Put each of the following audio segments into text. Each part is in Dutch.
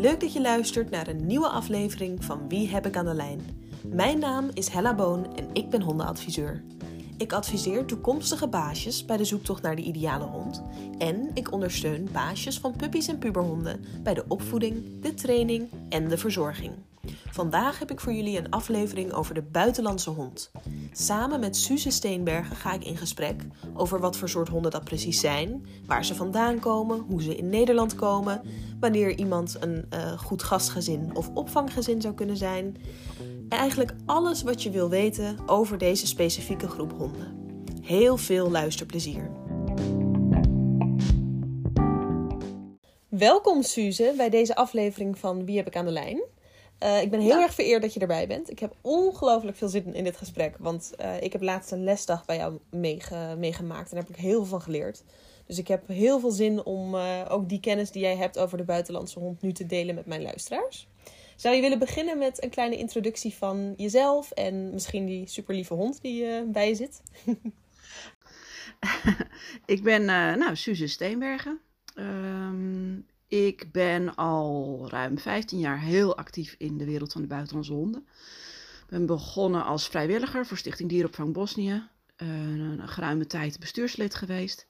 Leuk dat je luistert naar een nieuwe aflevering van Wie heb ik aan de lijn? Mijn naam is Hella Boon en ik ben hondenadviseur. Ik adviseer toekomstige baasjes bij de zoektocht naar de ideale hond. En ik ondersteun baasjes van puppies en puberhonden bij de opvoeding, de training en de verzorging. Vandaag heb ik voor jullie een aflevering over de buitenlandse hond. Samen met Suze Steenbergen ga ik in gesprek over wat voor soort honden dat precies zijn, waar ze vandaan komen, hoe ze in Nederland komen, wanneer iemand een uh, goed gastgezin of opvanggezin zou kunnen zijn. En eigenlijk alles wat je wil weten over deze specifieke groep honden. Heel veel luisterplezier. Welkom Suze bij deze aflevering van Wie heb ik aan de lijn? Uh, ik ben heel erg vereerd dat je erbij bent. Ik heb ongelooflijk veel zin in dit gesprek. Want uh, ik heb laatst een lesdag bij jou meege meegemaakt. En daar heb ik heel veel van geleerd. Dus ik heb heel veel zin om uh, ook die kennis die jij hebt over de buitenlandse hond nu te delen met mijn luisteraars. Zou je willen beginnen met een kleine introductie van jezelf en misschien die super lieve hond die bij je zit? ik ben nou, Suze Steenbergen. Ehm, ik ben al ruim 15 jaar heel actief in de wereld van de buitenlandse honden. Ik ben begonnen als vrijwilliger voor Stichting Dieropvang Bosnië. Uh, een geruime tijd bestuurslid geweest.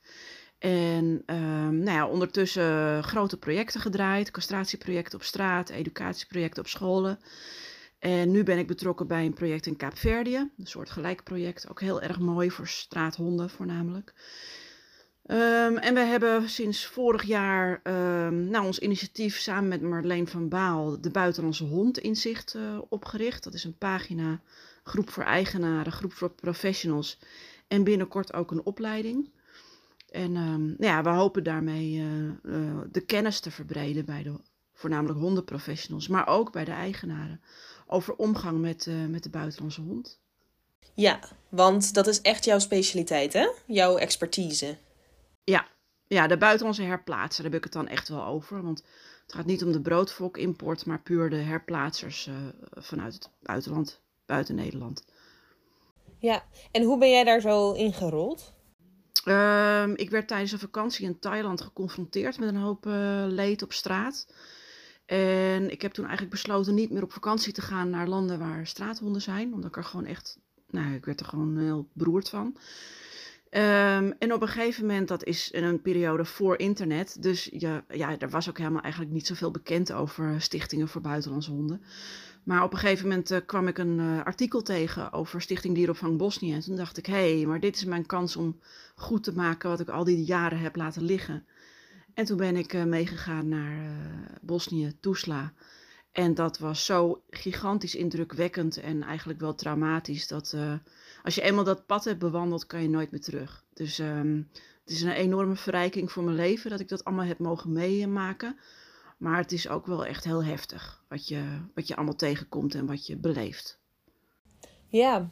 En um, nou ja, ondertussen grote projecten gedraaid. Castratieprojecten op straat, educatieprojecten op scholen. En nu ben ik betrokken bij een project in Kaapverdië. Een soort gelijk project. Ook heel erg mooi voor straathonden voornamelijk. Um, en we hebben sinds vorig jaar um, nou, ons initiatief samen met Marleen van Baal de Buitenlandse Hond Inzicht uh, opgericht. Dat is een pagina, groep voor eigenaren, groep voor professionals en binnenkort ook een opleiding. En um, nou ja, we hopen daarmee uh, uh, de kennis te verbreden bij de voornamelijk hondenprofessionals, maar ook bij de eigenaren over omgang met, met de buitenlandse hond. Ja, want dat is echt jouw specialiteit, hè? Jouw expertise. Ja, ja, de buitenlandse herplaatser, daar heb ik het dan echt wel over. Want het gaat niet om de broodvolk-import, maar puur de herplaatsers uh, vanuit het buitenland, buiten Nederland. Ja, en hoe ben jij daar zo ingerold? Um, ik werd tijdens een vakantie in Thailand geconfronteerd met een hoop uh, leed op straat. En ik heb toen eigenlijk besloten niet meer op vakantie te gaan naar landen waar straathonden zijn. Omdat ik er gewoon echt, nou, ik werd er gewoon heel beroerd van. Um, en op een gegeven moment, dat is in een periode voor internet, dus ja, ja, er was ook helemaal eigenlijk niet zoveel bekend over stichtingen voor buitenlandse honden. Maar op een gegeven moment uh, kwam ik een uh, artikel tegen over Stichting Dieropvang Bosnië. En toen dacht ik, hé, hey, maar dit is mijn kans om goed te maken wat ik al die jaren heb laten liggen. En toen ben ik uh, meegegaan naar Bosnië, Tuzla. En dat was zo gigantisch indrukwekkend en eigenlijk wel traumatisch dat als je eenmaal dat pad hebt bewandeld, kan je nooit meer terug. Dus um, het is een enorme verrijking voor mijn leven dat ik dat allemaal heb mogen meemaken. Maar het is ook wel echt heel heftig wat je, wat je allemaal tegenkomt en wat je beleeft. Ja,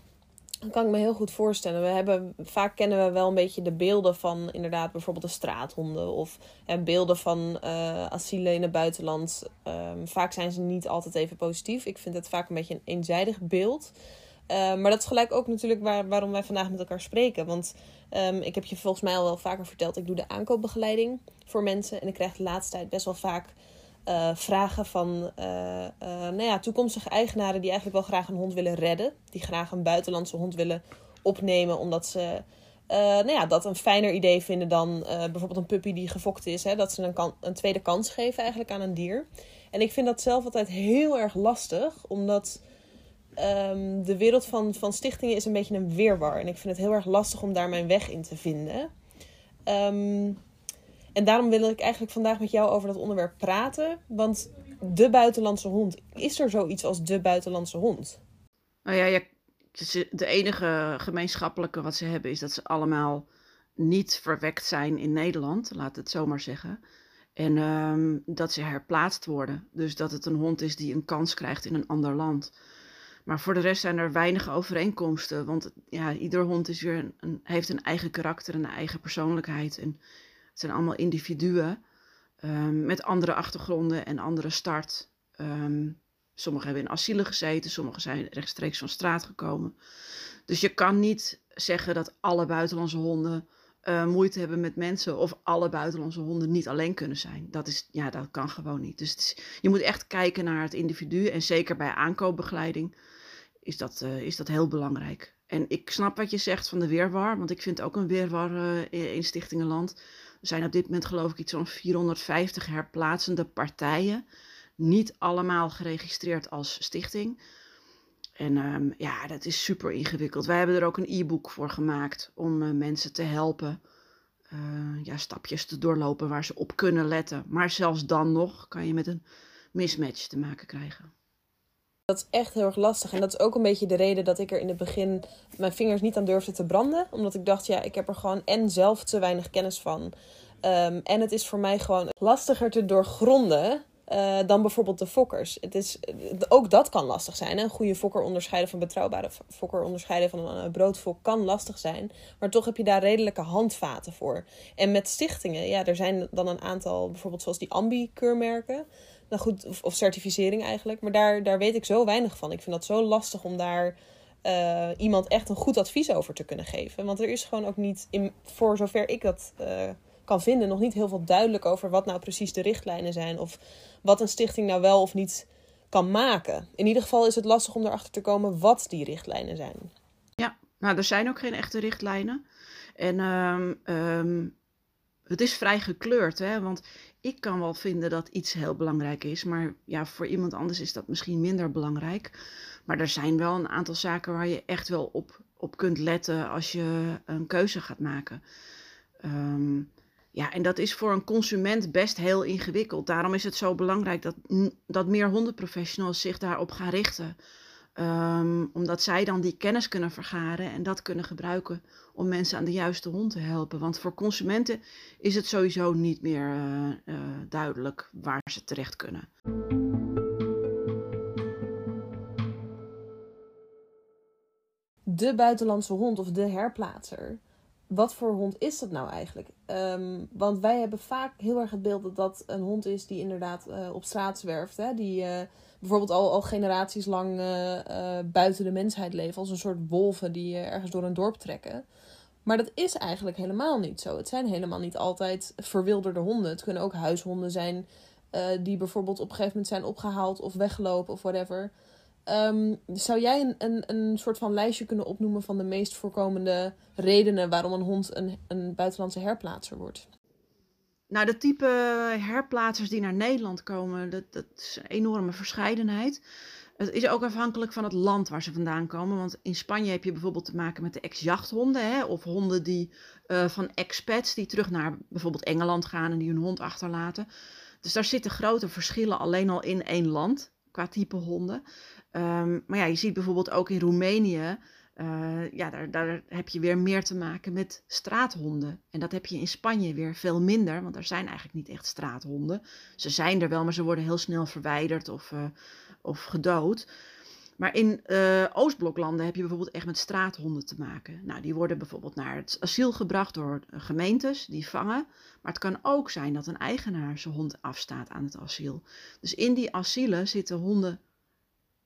dat kan ik me heel goed voorstellen. We hebben, vaak kennen we wel een beetje de beelden van inderdaad bijvoorbeeld de straathonden of beelden van uh, asielen in het buitenland. Um, vaak zijn ze niet altijd even positief. Ik vind het vaak een beetje een eenzijdig beeld. Uh, maar dat is gelijk ook natuurlijk waar, waarom wij vandaag met elkaar spreken. Want um, ik heb je volgens mij al wel vaker verteld, ik doe de aankoopbegeleiding voor mensen. En ik krijg de laatste tijd best wel vaak uh, vragen van uh, nou ja, toekomstige eigenaren die eigenlijk wel graag een hond willen redden. Die graag een buitenlandse hond willen opnemen, omdat ze nou ja, dat een fijner idee vinden dan bijvoorbeeld een puppy die gefokt is. Hè, dat ze een, kan, een tweede kans geven eigenlijk aan een dier. En ik vind dat zelf altijd heel erg lastig, omdat um, de wereld van, van stichtingen is een beetje een weerwar. En ik vind het heel erg lastig om daar mijn weg in te vinden. Um, en daarom wil ik eigenlijk vandaag met jou over dat onderwerp praten. Want de buitenlandse hond, is er zoiets als de buitenlandse hond? Nou ja, ja de enige gemeenschappelijke wat ze hebben is dat ze allemaal niet verwekt zijn in Nederland, laat het zomaar zeggen. En um, dat ze herplaatst worden. Dus dat het een hond is die een kans krijgt in een ander land. Maar voor de rest zijn er weinig overeenkomsten. Want ja, ieder hond is weer een, heeft een eigen karakter en een eigen persoonlijkheid. En het zijn allemaal individuen um, met andere achtergronden en andere start. Um, sommigen hebben in asielen gezeten, sommigen zijn rechtstreeks van straat gekomen. Dus je kan niet zeggen dat alle buitenlandse honden uh, moeite hebben met mensen of alle buitenlandse honden niet alleen kunnen zijn. Dat, is, ja, dat kan gewoon niet. Dus je moet echt kijken naar het individu en zeker bij aankoopbegeleiding is dat, uh, is dat heel belangrijk. En ik snap wat je zegt van de weerwar, want ik vind ook een weerwar uh, in Stichtingenland. Er zijn op dit moment geloof ik iets van 450 herplaatsende partijen. Niet allemaal geregistreerd als stichting. En um, ja, dat is super ingewikkeld. Wij hebben er ook een e-book voor gemaakt om uh, mensen te helpen. Ja, stapjes te doorlopen waar ze op kunnen letten. Maar zelfs dan nog kan je met een mismatch te maken krijgen. Dat is echt heel erg lastig. En dat is ook een beetje de reden dat ik er in het begin mijn vingers niet aan durfde te branden. Omdat ik dacht, ja, ik heb er gewoon en zelf te weinig kennis van. Um, en het is voor mij gewoon lastiger te doorgronden uh, dan bijvoorbeeld de fokkers. Het is, ook dat kan lastig zijn. Hè? Een goede fokker onderscheiden van betrouwbare fokker onderscheiden van een broodfok kan lastig zijn. Maar toch heb je daar redelijke handvaten voor. En met stichtingen, ja, er zijn dan een aantal, bijvoorbeeld zoals die Ambi-keurmerken. Nou goed, of, certificering eigenlijk. Maar daar, daar weet ik zo weinig van. Ik vind dat zo lastig om daar uh, iemand echt een goed advies over te kunnen geven. Want er is gewoon ook niet, in, voor zover ik dat uh, kan vinden, nog niet heel veel duidelijk over wat nou precies de richtlijnen zijn. Of wat een stichting nou wel of niet kan maken. In ieder geval is het lastig om erachter te komen wat die richtlijnen zijn. Ja, nou, er zijn ook geen echte richtlijnen. En um, um, het is vrij gekleurd, hè? want ik kan wel vinden dat iets heel belangrijk is, maar ja, voor iemand anders is dat misschien minder belangrijk. Maar er zijn wel een aantal zaken waar je echt wel op, op kunt letten als je een keuze gaat maken. Um, ja, en dat is voor een consument best heel ingewikkeld. Daarom is het zo belangrijk dat, dat meer hondenprofessionals zich daarop gaan richten. Um, omdat zij dan die kennis kunnen vergaren en dat kunnen gebruiken om mensen aan de juiste hond te helpen. Want voor consumenten is het sowieso niet meer uh, uh, duidelijk waar ze terecht kunnen. De buitenlandse hond of de herplaatser wat voor hond is dat nou eigenlijk? Um, want wij hebben vaak heel erg het beeld dat dat een hond is die inderdaad uh, op straat zwerft. Hè? Die uh, bijvoorbeeld al, al generaties lang uh, buiten de mensheid leven. Als een soort wolven die ergens door een dorp trekken. Maar dat is eigenlijk helemaal niet zo. Het zijn helemaal niet altijd verwilderde honden. Het kunnen ook huishonden zijn die bijvoorbeeld op een gegeven moment zijn opgehaald of weggelopen of whatever. Um, zou jij een, een, een soort van lijstje kunnen opnoemen van de meest voorkomende redenen waarom een hond een, een buitenlandse herplaatser wordt? Nou, de type herplaatsers die naar Nederland komen, dat, dat is een enorme verscheidenheid. Het is ook afhankelijk van het land waar ze vandaan komen. Want in Spanje heb je bijvoorbeeld te maken met de ex-jachthonden. Of honden die, uh, van expats die terug naar bijvoorbeeld Engeland gaan en die hun hond achterlaten. Dus daar zitten grote verschillen alleen al in één land qua type honden. Um, maar ja, je ziet bijvoorbeeld ook in Roemenië, uh, ja, daar, daar heb je weer meer te maken met straathonden. En dat heb je in Spanje weer veel minder, want er zijn eigenlijk niet echt straathonden. Ze zijn er wel, maar ze worden heel snel verwijderd of, uh, of gedood. Maar in uh, Oostbloklanden heb je bijvoorbeeld echt met straathonden te maken. Nou, die worden bijvoorbeeld naar het asiel gebracht door gemeentes, die vangen. Maar het kan ook zijn dat een eigenaar zijn hond afstaat aan het asiel. Dus in die asielen zitten honden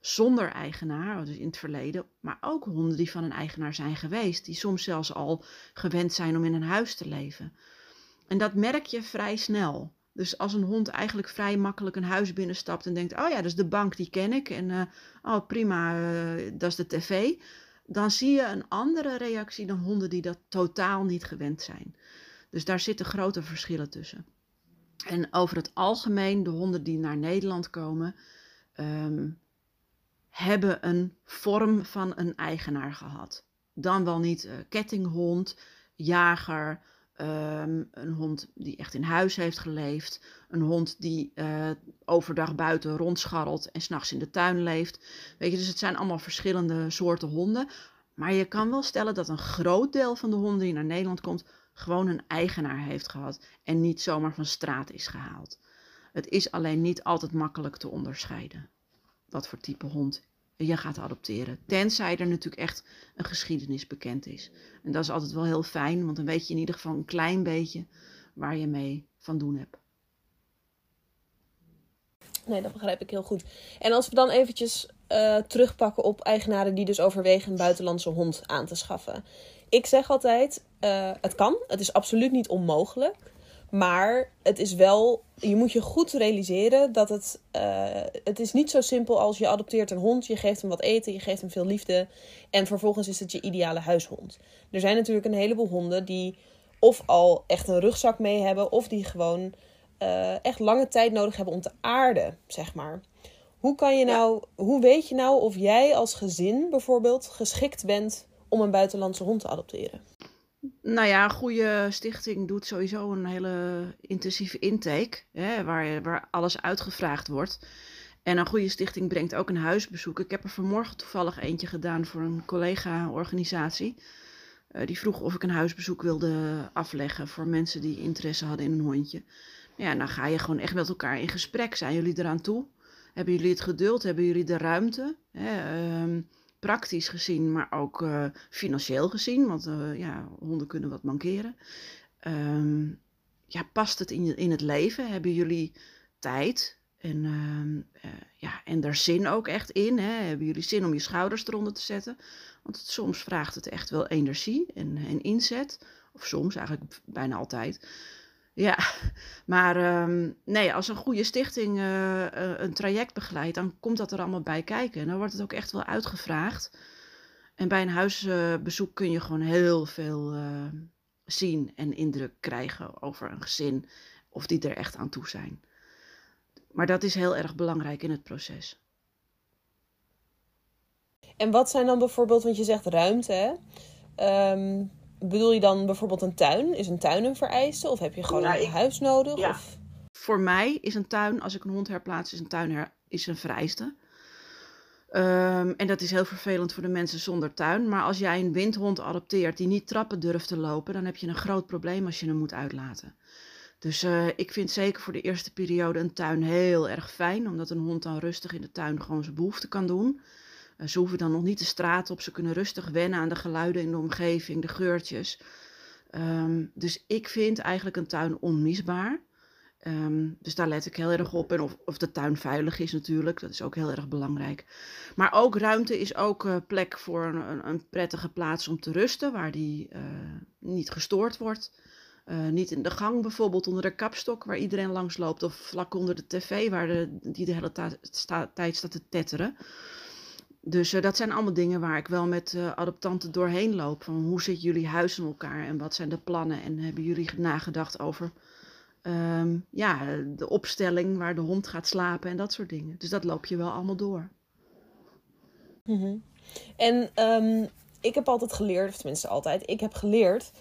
zonder eigenaar, dus in het verleden, maar ook honden die van een eigenaar zijn geweest, die soms zelfs al gewend zijn om in een huis te leven. En dat merk je vrij snel. Dus als een hond eigenlijk vrij makkelijk een huis binnenstapt en denkt: Oh ja, dat is de bank, die ken ik. En uh, oh prima, uh, dat is de tv. Dan zie je een andere reactie dan honden die dat totaal niet gewend zijn. Dus daar zitten grote verschillen tussen. En over het algemeen, de honden die naar Nederland komen, um, hebben een vorm van een eigenaar gehad. Dan wel niet uh, kettinghond, jager, um, een hond die echt in huis heeft geleefd, een hond die uh, overdag buiten rondscharrelt en s'nachts in de tuin leeft. Weet je, dus het zijn allemaal verschillende soorten honden. Maar je kan wel stellen dat een groot deel van de honden die naar Nederland komt, gewoon een eigenaar heeft gehad en niet zomaar van straat is gehaald. Het is alleen niet altijd makkelijk te onderscheiden wat voor type hond je gaat adopteren. Tenzij er natuurlijk echt een geschiedenis bekend is. En dat is altijd wel heel fijn, want dan weet je in ieder geval een klein beetje waar je mee van doen hebt. Nee, dat begrijp ik heel goed. En als we dan eventjes uh, terugpakken op eigenaren die dus overwegen een buitenlandse hond aan te schaffen. ik zeg altijd, uh, het kan. Het is absoluut niet onmogelijk. Maar het is wel, je moet je goed realiseren dat het, uh, het is niet zo simpel als je adopteert een hond, je geeft hem wat eten, je geeft hem veel liefde en vervolgens is het je ideale huishond. Er zijn natuurlijk een heleboel honden die of al echt een rugzak mee hebben of die gewoon uh, echt lange tijd nodig hebben om te aarden, zeg maar. Hoe kan je nou, hoe weet je nou of jij als gezin bijvoorbeeld geschikt bent om een buitenlandse hond te adopteren? Nou ja, een goede stichting doet sowieso een hele intensieve intake, hè, waar, waar alles uitgevraagd wordt. En een goede stichting brengt ook een huisbezoek. Ik heb er vanmorgen toevallig eentje gedaan voor een collega-organisatie. Uh, die vroeg of ik een huisbezoek wilde afleggen voor mensen die interesse hadden in een hondje. Ja, dan ga je gewoon echt met elkaar in gesprek. Zijn jullie eraan toe? Hebben jullie het geduld? Hebben jullie de ruimte? Hè, uh, praktisch gezien, maar ook uh, financieel gezien, want uh, ja, honden kunnen wat mankeren. Um, ja, past het in, in het leven? Hebben jullie tijd? En, uh, ja, en daar zin ook echt in? Hè? Hebben jullie zin om je schouders eronder te zetten? Want het, soms vraagt het echt wel energie en, en inzet. Of soms, eigenlijk bijna altijd. Ja, maar um, nee, als een goede stichting uh, een traject begeleidt, dan komt dat er allemaal bij kijken. En dan wordt het ook echt wel uitgevraagd. En bij een huisbezoek kun je gewoon heel veel uh, zien en indruk krijgen over een gezin, of die er echt aan toe zijn. Maar dat is heel erg belangrijk in het proces. En wat zijn dan bijvoorbeeld, want je zegt ruimte, hè? Um bedoel je dan bijvoorbeeld een tuin? Is een tuin een vereiste? Of heb je gewoon een huis nodig? Ja. Of? Voor mij is een tuin, als ik een hond herplaats, is een tuin her, is een vereiste. Um, en dat is heel vervelend voor de mensen zonder tuin. Maar als jij een windhond adopteert die niet trappen durft te lopen, dan heb je een groot probleem als je hem moet uitlaten. Dus uh, ik vind zeker voor de eerste periode een tuin heel erg fijn, omdat een hond dan rustig in de tuin gewoon zijn behoefte kan doen. Eh, ze hoeven dan nog niet de straat op. Ze kunnen rustig wennen aan de geluiden in de omgeving, de geurtjes. Um, dus ik vind eigenlijk een tuin onmisbaar. Um, dus daar let ik heel erg op. En of, of de tuin veilig is natuurlijk, dat is ook heel erg belangrijk. Maar ook ruimte is ook uh, plek voor een, een, prettige plaats om te rusten, waar die uh, niet gestoord wordt. Uh, niet in de gang bijvoorbeeld onder de kapstok waar iedereen langs loopt. Of vlak onder de tv waar de, die de hele tijd staat te tetteren. Dus uh, dat zijn allemaal dingen waar ik wel met uh, adoptanten doorheen loop. Van hoe zit jullie huis in elkaar en wat zijn de plannen? En hebben jullie nagedacht over um, ja, de opstelling waar de hond gaat slapen en dat soort dingen. Dus dat loop je wel allemaal door. -hmm. En um, ik heb altijd geleerd, of tenminste altijd, ik heb geleerd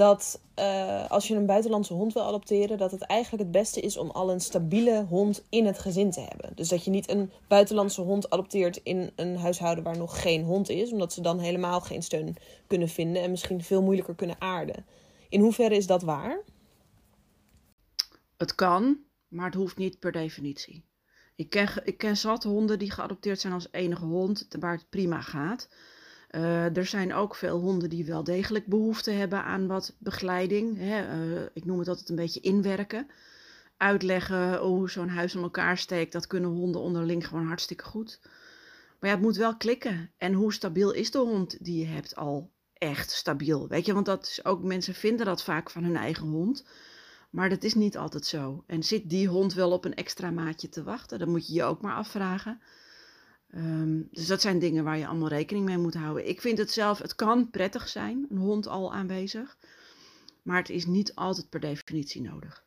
dat uh, als je een buitenlandse hond wil adopteren, dat het eigenlijk het beste is om al een stabiele hond in het gezin te hebben. Dus dat je niet een buitenlandse hond adopteert in een huishouden waar nog geen hond is, omdat ze dan helemaal geen steun kunnen vinden en misschien veel moeilijker kunnen aarden. In hoeverre is dat waar? Het kan, maar het hoeft niet per definitie. Ik ken, ik ken zat honden die geadopteerd zijn als enige hond, waar het prima gaat. Uh, er zijn ook veel honden die wel degelijk behoefte hebben aan wat begeleiding. Hè. Uh, ik noem het altijd een beetje inwerken. Uitleggen hoe zo'n huis in elkaar steekt, dat kunnen honden onderling gewoon hartstikke goed. Maar ja, het moet wel klikken. En hoe stabiel is de hond die je hebt al echt stabiel? Weet je, want dat is ook, mensen vinden dat vaak van hun eigen hond. Maar dat is niet altijd zo. En zit die hond wel op een extra maatje te wachten? Dan moet je je ook maar afvragen. Um, dus dat zijn dingen waar je allemaal rekening mee moet houden. Ik vind het zelf, het kan prettig zijn, een hond al aanwezig. Maar het is niet altijd per definitie nodig.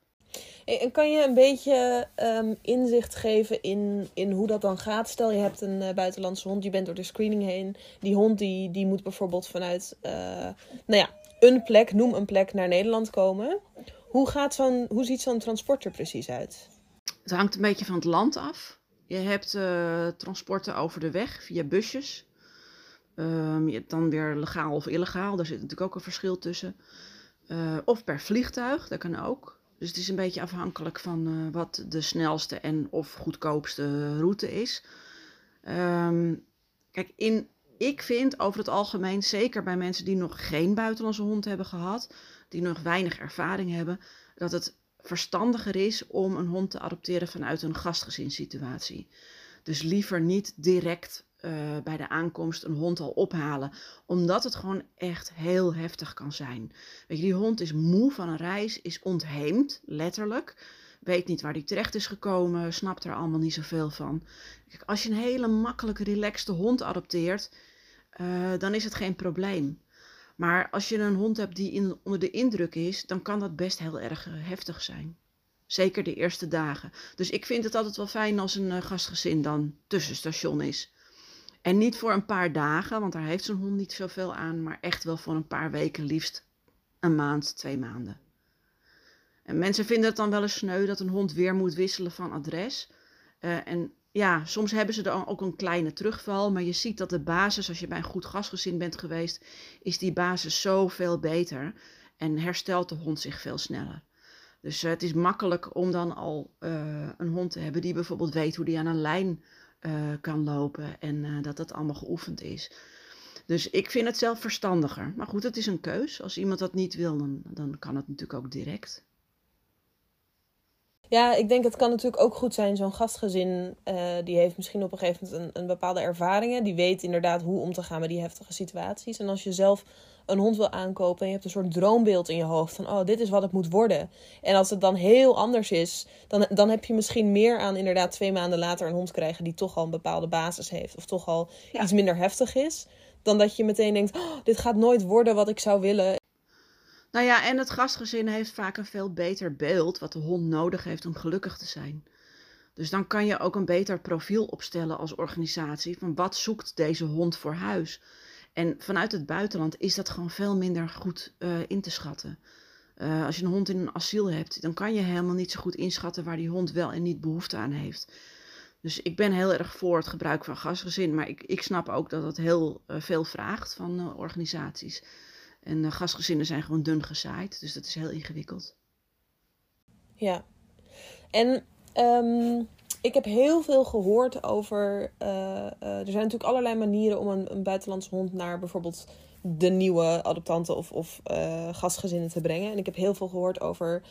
En kan je een beetje um, inzicht geven in, in hoe dat dan gaat? Stel je hebt een uh, buitenlandse hond, je bent door de screening heen. Die hond die, die moet bijvoorbeeld vanuit uh, nou ja, een plek, noem een plek, naar Nederland komen. Hoe, gaat zo'n, hoe ziet zo'n transport er precies uit? Het hangt een beetje van het land af. Je hebt uh, transporten over de weg via busjes. Um, je hebt dan weer legaal of illegaal. Daar zit natuurlijk ook een verschil tussen. Uh, of per vliegtuig, dat kan ook. Dus het is een beetje afhankelijk van uh, wat de snelste en of goedkoopste route is. Um, kijk, in, ik vind over het algemeen, zeker bij mensen die nog geen buitenlandse hond hebben gehad, die nog weinig ervaring hebben, dat het verstandiger is om een hond te adopteren vanuit een gastgezinssituatie. Dus liever niet direct eh, bij de aankomst een hond al ophalen. Omdat het gewoon echt heel heftig kan zijn. Weet je, die hond is moe van een reis, is ontheemd, letterlijk. Weet niet waar die terecht is gekomen, snapt er allemaal niet zoveel van. Kijk, als je een hele makkelijke, relaxte hond adopteert, uh, dan is het geen probleem. Maar als je een hond hebt die in, onder de indruk is, dan kan dat best heel erg eh, heftig zijn. Zeker de eerste dagen. Dus ik vind het altijd wel fijn als een uh, gastgezin dan tussenstation is. En niet voor een paar dagen, want daar heeft zo'n hond niet zoveel aan, maar echt wel voor een paar weken, liefst een maand, twee maanden. En mensen vinden het dan wel eens sneu dat een hond weer moet wisselen van adres. Uh, en ja, soms hebben ze dan ook een kleine terugval, maar je ziet dat de basis, als je bij een goed gastgezin bent geweest, is die basis zoveel beter en herstelt de hond zich veel sneller. Dus uh, het is makkelijk om dan al uh, een hond te hebben die bijvoorbeeld weet hoe die aan een lijn uh, kan lopen en dat dat allemaal geoefend is. Dus ik vind het zelf verstandiger. Maar goed, het is een keus. Als iemand dat niet wil, dan, dan kan het natuurlijk ook direct. Ja, ik denk het kan natuurlijk ook goed zijn. Zo'n gastgezin uh, die heeft misschien op een gegeven moment een, een, bepaalde ervaringen. Die weet inderdaad hoe om te gaan met die heftige situaties. En als je zelf een hond wil aankopen en je hebt een soort droombeeld in je hoofd van oh, dit is wat het moet worden. En als het dan heel anders is, dan, dan heb je misschien meer aan inderdaad twee maanden later een hond krijgen die toch al een bepaalde basis heeft. Of toch al ja. iets minder heftig is. Dan dat je meteen denkt, oh, dit gaat nooit worden wat ik zou willen. Nou ja, en het gastgezin heeft vaak een veel beter beeld wat de hond nodig heeft om gelukkig te zijn. Dus dan kan je ook een beter profiel opstellen als organisatie van wat zoekt deze hond voor huis. En vanuit het buitenland is dat gewoon veel minder goed uh, in te schatten. Uh, als je een hond in een asiel hebt, dan kan je helemaal niet zo goed inschatten waar die hond wel en niet behoefte aan heeft. Dus ik ben heel erg voor het gebruik van gastgezin, maar ik, ik snap ook dat het heel uh, veel vraagt van organisaties. En gastgezinnen zijn gewoon dun gezaaid, dus dat is heel ingewikkeld. Ja, en um, ik heb heel veel gehoord over. Uh, uh, er zijn natuurlijk allerlei manieren om een, een buitenlandse hond naar bijvoorbeeld de nieuwe adoptanten of, of gastgezinnen te brengen. En ik heb heel veel gehoord over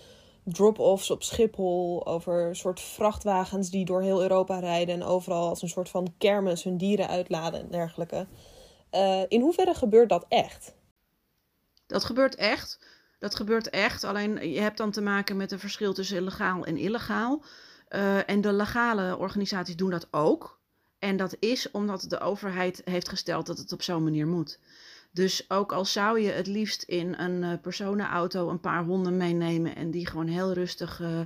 drop-offs op Schiphol, over soort vrachtwagens die door heel Europa rijden en overal als een soort van kermis hun dieren uitladen en dergelijke. in hoeverre gebeurt dat echt? Dat gebeurt echt. Dat gebeurt echt. Alleen je hebt dan te maken met een verschil tussen legaal en illegaal. Uh, en de legale organisaties doen dat ook. En dat is omdat de overheid heeft gesteld dat het op zo'n manier moet. Dus ook al zou je het liefst in een uh, personenauto een paar honden meenemen en die gewoon heel rustig uh,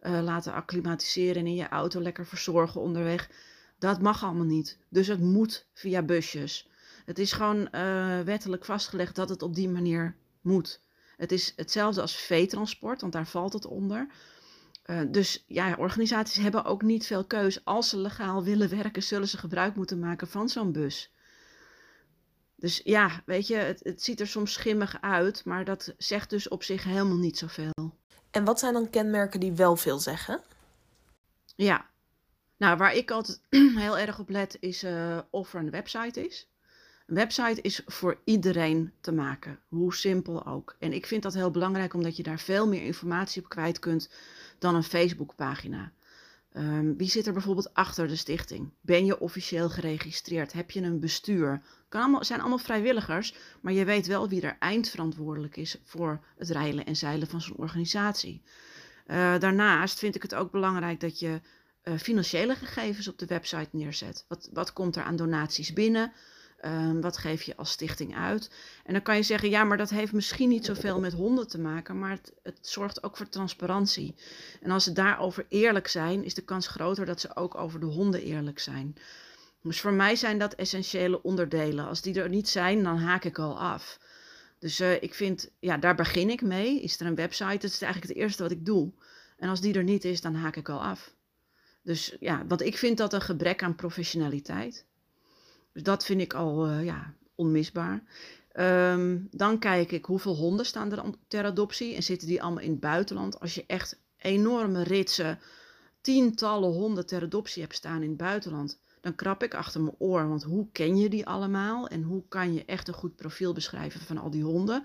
laten acclimatiseren en in je auto lekker verzorgen onderweg, dat mag allemaal niet. Dus het moet via busjes. Het is gewoon uh, wettelijk vastgelegd dat het op die manier moet. Het is hetzelfde als veetransport, want daar valt het onder. Uh, dus ja, organisaties hebben ook niet veel keus. Als ze legaal willen werken, zullen ze gebruik moeten maken van zo'n bus. Dus ja, weet je, het, het ziet er soms schimmig uit, maar dat zegt dus op zich helemaal niet zoveel. En wat zijn dan kenmerken die wel veel zeggen? Ja, nou waar ik altijd heel erg op let is uh, of er een website is. Een website is voor iedereen te maken, hoe simpel ook. En ik vind dat heel belangrijk omdat je daar veel meer informatie op kwijt kunt dan een Facebookpagina. Um, wie zit er bijvoorbeeld achter de stichting? Ben je officieel geregistreerd? Heb je een bestuur? Kan allemaal, zijn allemaal vrijwilligers, maar je weet wel wie er eindverantwoordelijk is voor het rijlen en zeilen van zo'n organisatie. Uh, daarnaast vind ik het ook belangrijk dat je uh, financiële gegevens op de website neerzet. Wat, wat komt er aan donaties binnen? Um, wat geef je als stichting uit? En dan kan je zeggen, ja, maar dat heeft misschien niet zoveel met honden te maken, maar het, het, zorgt ook voor transparantie. En als ze daarover eerlijk zijn, is de kans groter dat ze ook over de honden eerlijk zijn. Dus voor mij zijn dat essentiële onderdelen. Als die er niet zijn, dan haak ik al af. Dus uh, ik vind, ja, daar begin ik mee. Is er een website? Dat is eigenlijk het eerste wat ik doe. En als die er niet is, dan haak ik al af. Dus ja, want ik vind dat een gebrek aan professionaliteit. Dus dat vind ik al uh, ja, onmisbaar. Um, dan kijk ik hoeveel honden staan er ter adoptie en zitten die allemaal in het buitenland. Als je echt enorme ritsen, tientallen honden ter adoptie hebt staan in het buitenland, dan krap ik achter mijn oor. Want hoe ken je die allemaal en hoe kan je echt een goed profiel beschrijven van al die honden?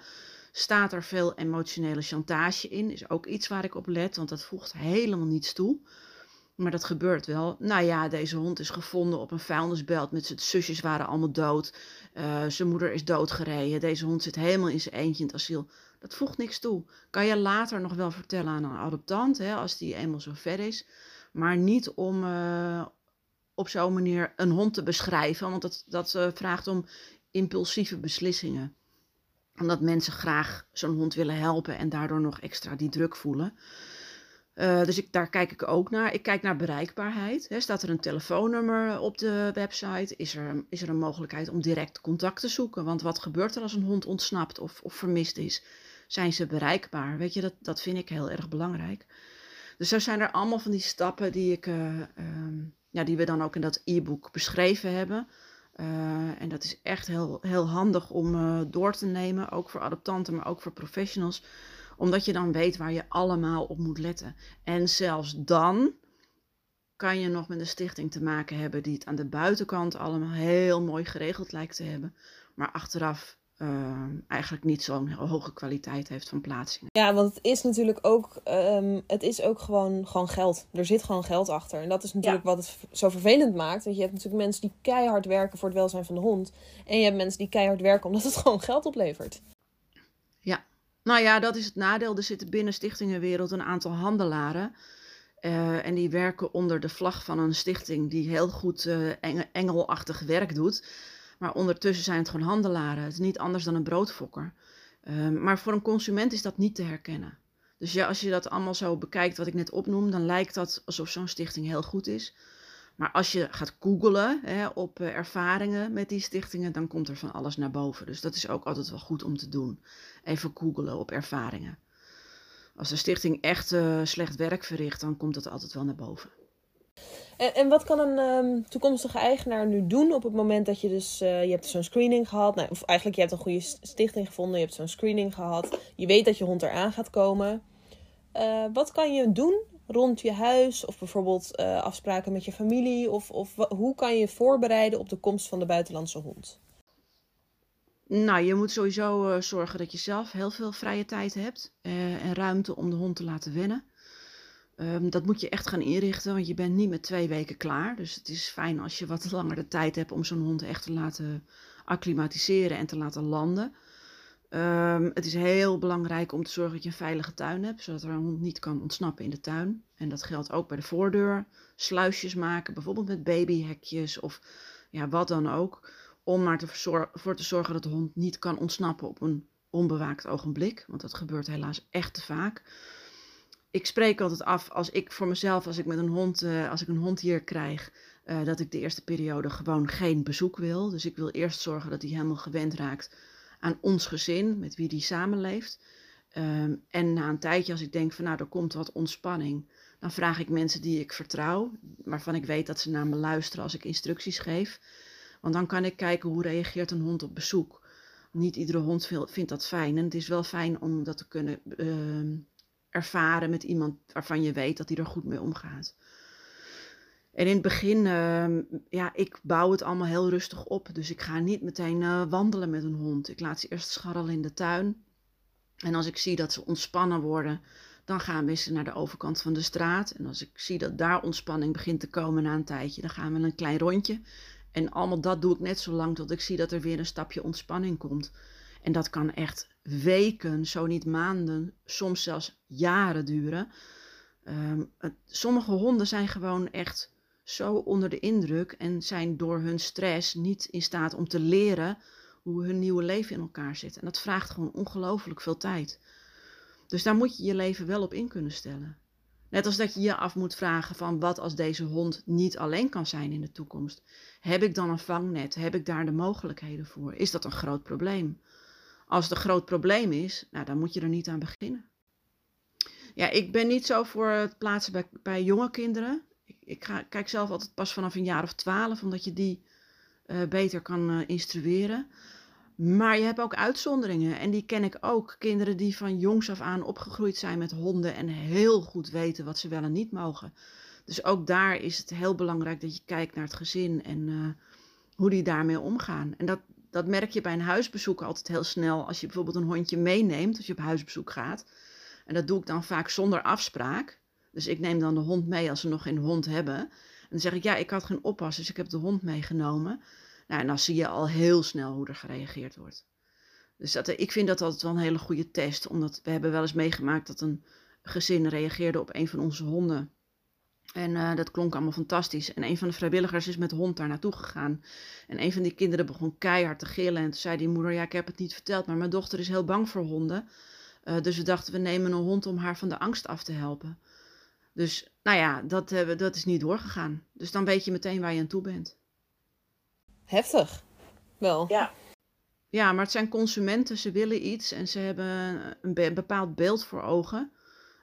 Staat er veel emotionele chantage in? Is ook iets waar ik op let, want dat voegt helemaal niets toe. Maar dat gebeurt wel. Nou ja, deze hond is gevonden op een vuilnisbelt. Met zijn zusjes waren allemaal dood. Uh, zijn moeder is doodgereden. Deze hond zit helemaal in zijn eentje in het asiel. Dat voegt niks toe. Kan je later nog wel vertellen aan een adoptant, hè, als die eenmaal zo ver is. Maar niet om uh, op zo'n manier een hond te beschrijven. Want dat, dat uh, vraagt om impulsieve beslissingen. Omdat mensen graag zo'n hond willen helpen en daardoor nog extra die druk voelen. Uh, dus ik, daar kijk ik ook naar. Ik kijk naar bereikbaarheid. He, staat er een telefoonnummer op de website? Is er, is er een mogelijkheid om direct contact te zoeken? Want wat gebeurt er als een hond ontsnapt of, of vermist is? Zijn ze bereikbaar? Weet je, dat, dat vind ik heel erg belangrijk. Dus zo zijn er allemaal van die stappen die, ik, uh, um, ja, die we dan ook in dat e-book beschreven hebben. Uh, en dat is echt heel, heel handig om door te nemen, ook voor adoptanten, maar ook voor professionals omdat je dan weet waar je allemaal op moet letten. En zelfs dan kan je nog met een stichting te maken hebben die het aan de buitenkant allemaal heel mooi geregeld lijkt te hebben. Maar achteraf uh, eigenlijk niet zo'n hoge kwaliteit heeft van plaatsingen. Ja, want het is natuurlijk ook, um, het is ook gewoon, gewoon geld. Er zit gewoon geld achter. En dat is natuurlijk ja. wat het zo vervelend maakt. Want je hebt natuurlijk mensen die keihard werken voor het welzijn van de hond. En je hebt mensen die keihard werken omdat het gewoon geld oplevert. Ja, nou ja, dat is het nadeel. Er zitten binnen stichtingenwereld een aantal handelaren. Uh, en die werken onder de vlag van een stichting die heel goed uh, engelachtig werk doet. Maar ondertussen zijn het gewoon handelaren. Het is niet anders dan een broodfokker. Uh, maar voor een consument is dat niet te herkennen. Dus ja, als je dat allemaal zo bekijkt wat ik net opnoem, dan lijkt dat alsof zo'n stichting heel goed is. Maar als je gaat googelen op uh, ervaringen met die stichtingen, dan komt er van alles naar boven. Dus dat is ook altijd wel goed om te doen. Even googelen op ervaringen. Als de stichting echt uh, slecht werk verricht, dan komt dat altijd wel naar boven. En, en wat kan een um, toekomstige eigenaar nu doen op het moment dat je dus, uh, je hebt zo'n screening gehad. Nou, of eigenlijk je hebt een goede stichting gevonden, je hebt zo'n screening gehad. Je weet dat je hond eraan gaat komen. wat kan je doen rond je huis of bijvoorbeeld uh, afspraken met je familie? Of, of hoe kan je voorbereiden op de komst van de buitenlandse hond? Nou, je moet sowieso uh, zorgen dat je zelf heel veel vrije tijd hebt uh, en ruimte om de hond te laten wennen. Um, dat moet je echt gaan inrichten, want je bent niet met twee weken klaar. Dus het is fijn als je wat langer de tijd hebt om zo'n hond echt te laten acclimatiseren en te laten landen. Um, het is heel belangrijk om te zorgen dat je een veilige tuin hebt, zodat er een hond niet kan ontsnappen in de tuin. En dat geldt ook bij de voordeur. Sluisjes maken, bijvoorbeeld met babyhekjes of ja, wat dan ook. Om maar ervoor te zorgen dat de hond niet kan ontsnappen op een onbewaakt ogenblik. Want dat gebeurt helaas echt te vaak. Ik spreek altijd af als ik voor mezelf, als ik met een hond, uh, als ik een hond hier krijg, uh, dat ik de eerste periode gewoon geen bezoek wil. Dus ik wil eerst zorgen dat hij helemaal gewend raakt aan ons gezin, met wie die samenleeft. Um, en na een tijdje, als ik denk van nou, er komt wat ontspanning, dan vraag ik mensen die ik vertrouw, waarvan ik weet dat ze naar me luisteren als ik instructies geef. Want dan kan ik kijken hoe reageert een hond op bezoek. Niet iedere hond vindt dat fijn. En het is wel fijn om dat te kunnen uh, ervaren met iemand waarvan je weet dat hij er goed mee omgaat. En in het begin, uh, ja, ik bouw het allemaal heel rustig op. Dus ik ga niet meteen uh, wandelen met een hond. Ik laat ze eerst scharrelen in de tuin. En als ik zie dat ze ontspannen worden, dan gaan we eens naar de overkant van de straat. En als ik zie dat daar ontspanning begint te komen na een tijdje, dan gaan we een klein rondje. En allemaal dat doe ik net zo lang tot ik zie dat er weer een stapje ontspanning komt. En dat kan echt weken, zo niet maanden, soms zelfs jaren duren. Het, sommige honden zijn gewoon echt zo onder de indruk en zijn door hun stress niet in staat om te leren hoe hun nieuwe leven in elkaar zit. En dat vraagt gewoon ongelooflijk veel tijd. Dus daar moet je je leven wel op in kunnen stellen. Net als dat je je af moet vragen van wat als deze hond niet alleen kan zijn in de toekomst. Heb ik dan een vangnet? Heb ik daar de mogelijkheden voor? Is dat een groot probleem? Als het een groot probleem is, nou, dan moet je er niet aan beginnen. Ja, ik ben niet zo voor het plaatsen bij, bij jonge kinderen ik kijk zelf altijd pas vanaf een jaar of twaalf, omdat je die uh, beter kan uh, instrueren. Maar je hebt ook uitzonderingen en die ken ik ook. Kinderen die van jongs af aan opgegroeid zijn met honden en heel goed weten wat ze wel en niet mogen. Dus ook daar is het heel belangrijk dat je kijkt naar het gezin en uh, hoe die daarmee omgaan. En dat, dat merk je bij een huisbezoek altijd heel snel als je bijvoorbeeld een hondje meeneemt als je op huisbezoek gaat. En dat doe ik dan vaak zonder afspraak. Dus ik neem dan de hond mee als ze nog geen hond hebben. En dan zeg ik, ja, ik had geen oppas, dus ik heb de hond meegenomen. Nou, en dan zie je al heel snel hoe er gereageerd wordt. Dus dat, ik vind dat altijd wel een hele goede test. Omdat we hebben wel eens meegemaakt dat een gezin reageerde op een van onze honden. En uh, dat klonk allemaal fantastisch. En een van de vrijwilligers is met de hond daar naartoe gegaan. En een van die kinderen begon keihard te gillen. En toen zei die moeder, ja, ik heb het niet verteld, maar mijn dochter is heel bang voor honden. Uh, dus we dachten, we nemen een hond om haar van de angst af te helpen. Dus, nou ja, dat, uh, dat is niet doorgegaan. Dus dan weet je meteen waar je aan toe bent. Heftig. Wel. Ja. Ja, maar het zijn consumenten, ze willen iets en ze hebben een be bepaald beeld voor ogen.